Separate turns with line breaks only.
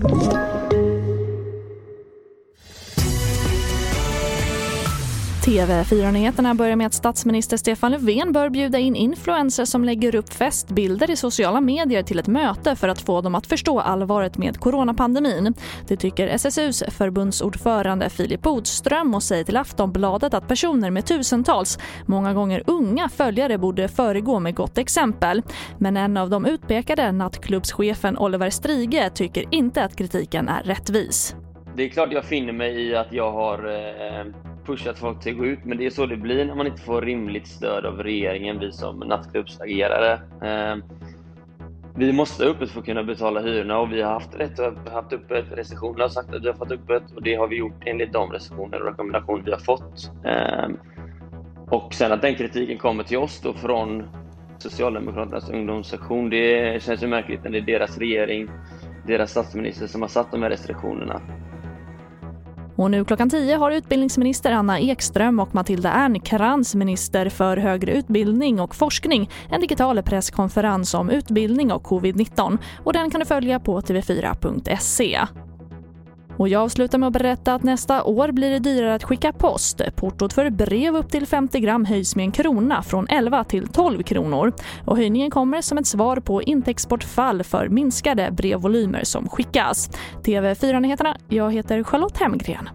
Thank you. TV4-nyheterna börjar med att statsminister Stefan Löfven bör bjuda in influencers som lägger upp festbilder i sociala medier till ett möte för att få dem att förstå allvaret med coronapandemin. Det tycker SSUs förbundsordförande Filip Bodström och säger till Aftonbladet att personer med tusentals, många gånger unga följare borde föregå med gott exempel. Men en av de utpekade, nattklubbschefen Oliver Strige, tycker inte att kritiken är rättvis.
Det är klart jag finner mig i att jag har eh pushat folk till att gå ut, men det är så det blir när man inte får rimligt stöd av regeringen, vi som nattklubbsagerare. Ehm, vi måste ha öppet för att kunna betala hyrorna och vi har haft rätt och haft öppet. Restriktionerna har sagt att vi har fått öppet och det har vi gjort enligt de restriktioner och rekommendationer vi har fått. Ehm, och sen att den kritiken kommer till oss då från Socialdemokraternas ungdomssektion, det känns ju märkligt när det är deras regering, deras statsminister som har satt de här restriktionerna.
Och nu klockan 10 har utbildningsminister Anna Ekström och Matilda Ernkrans, minister för högre utbildning och forskning, en digital presskonferens om utbildning och covid-19. Och den kan du följa på tv4.se. Och jag avslutar med att berätta att nästa år blir det dyrare att skicka post. Portot för brev upp till 50 gram höjs med en krona från 11 till 12 kronor. Och höjningen kommer som ett svar på intäktsbortfall för minskade brevvolymer som skickas. TV4-nyheterna, jag heter Charlotte Hemgren.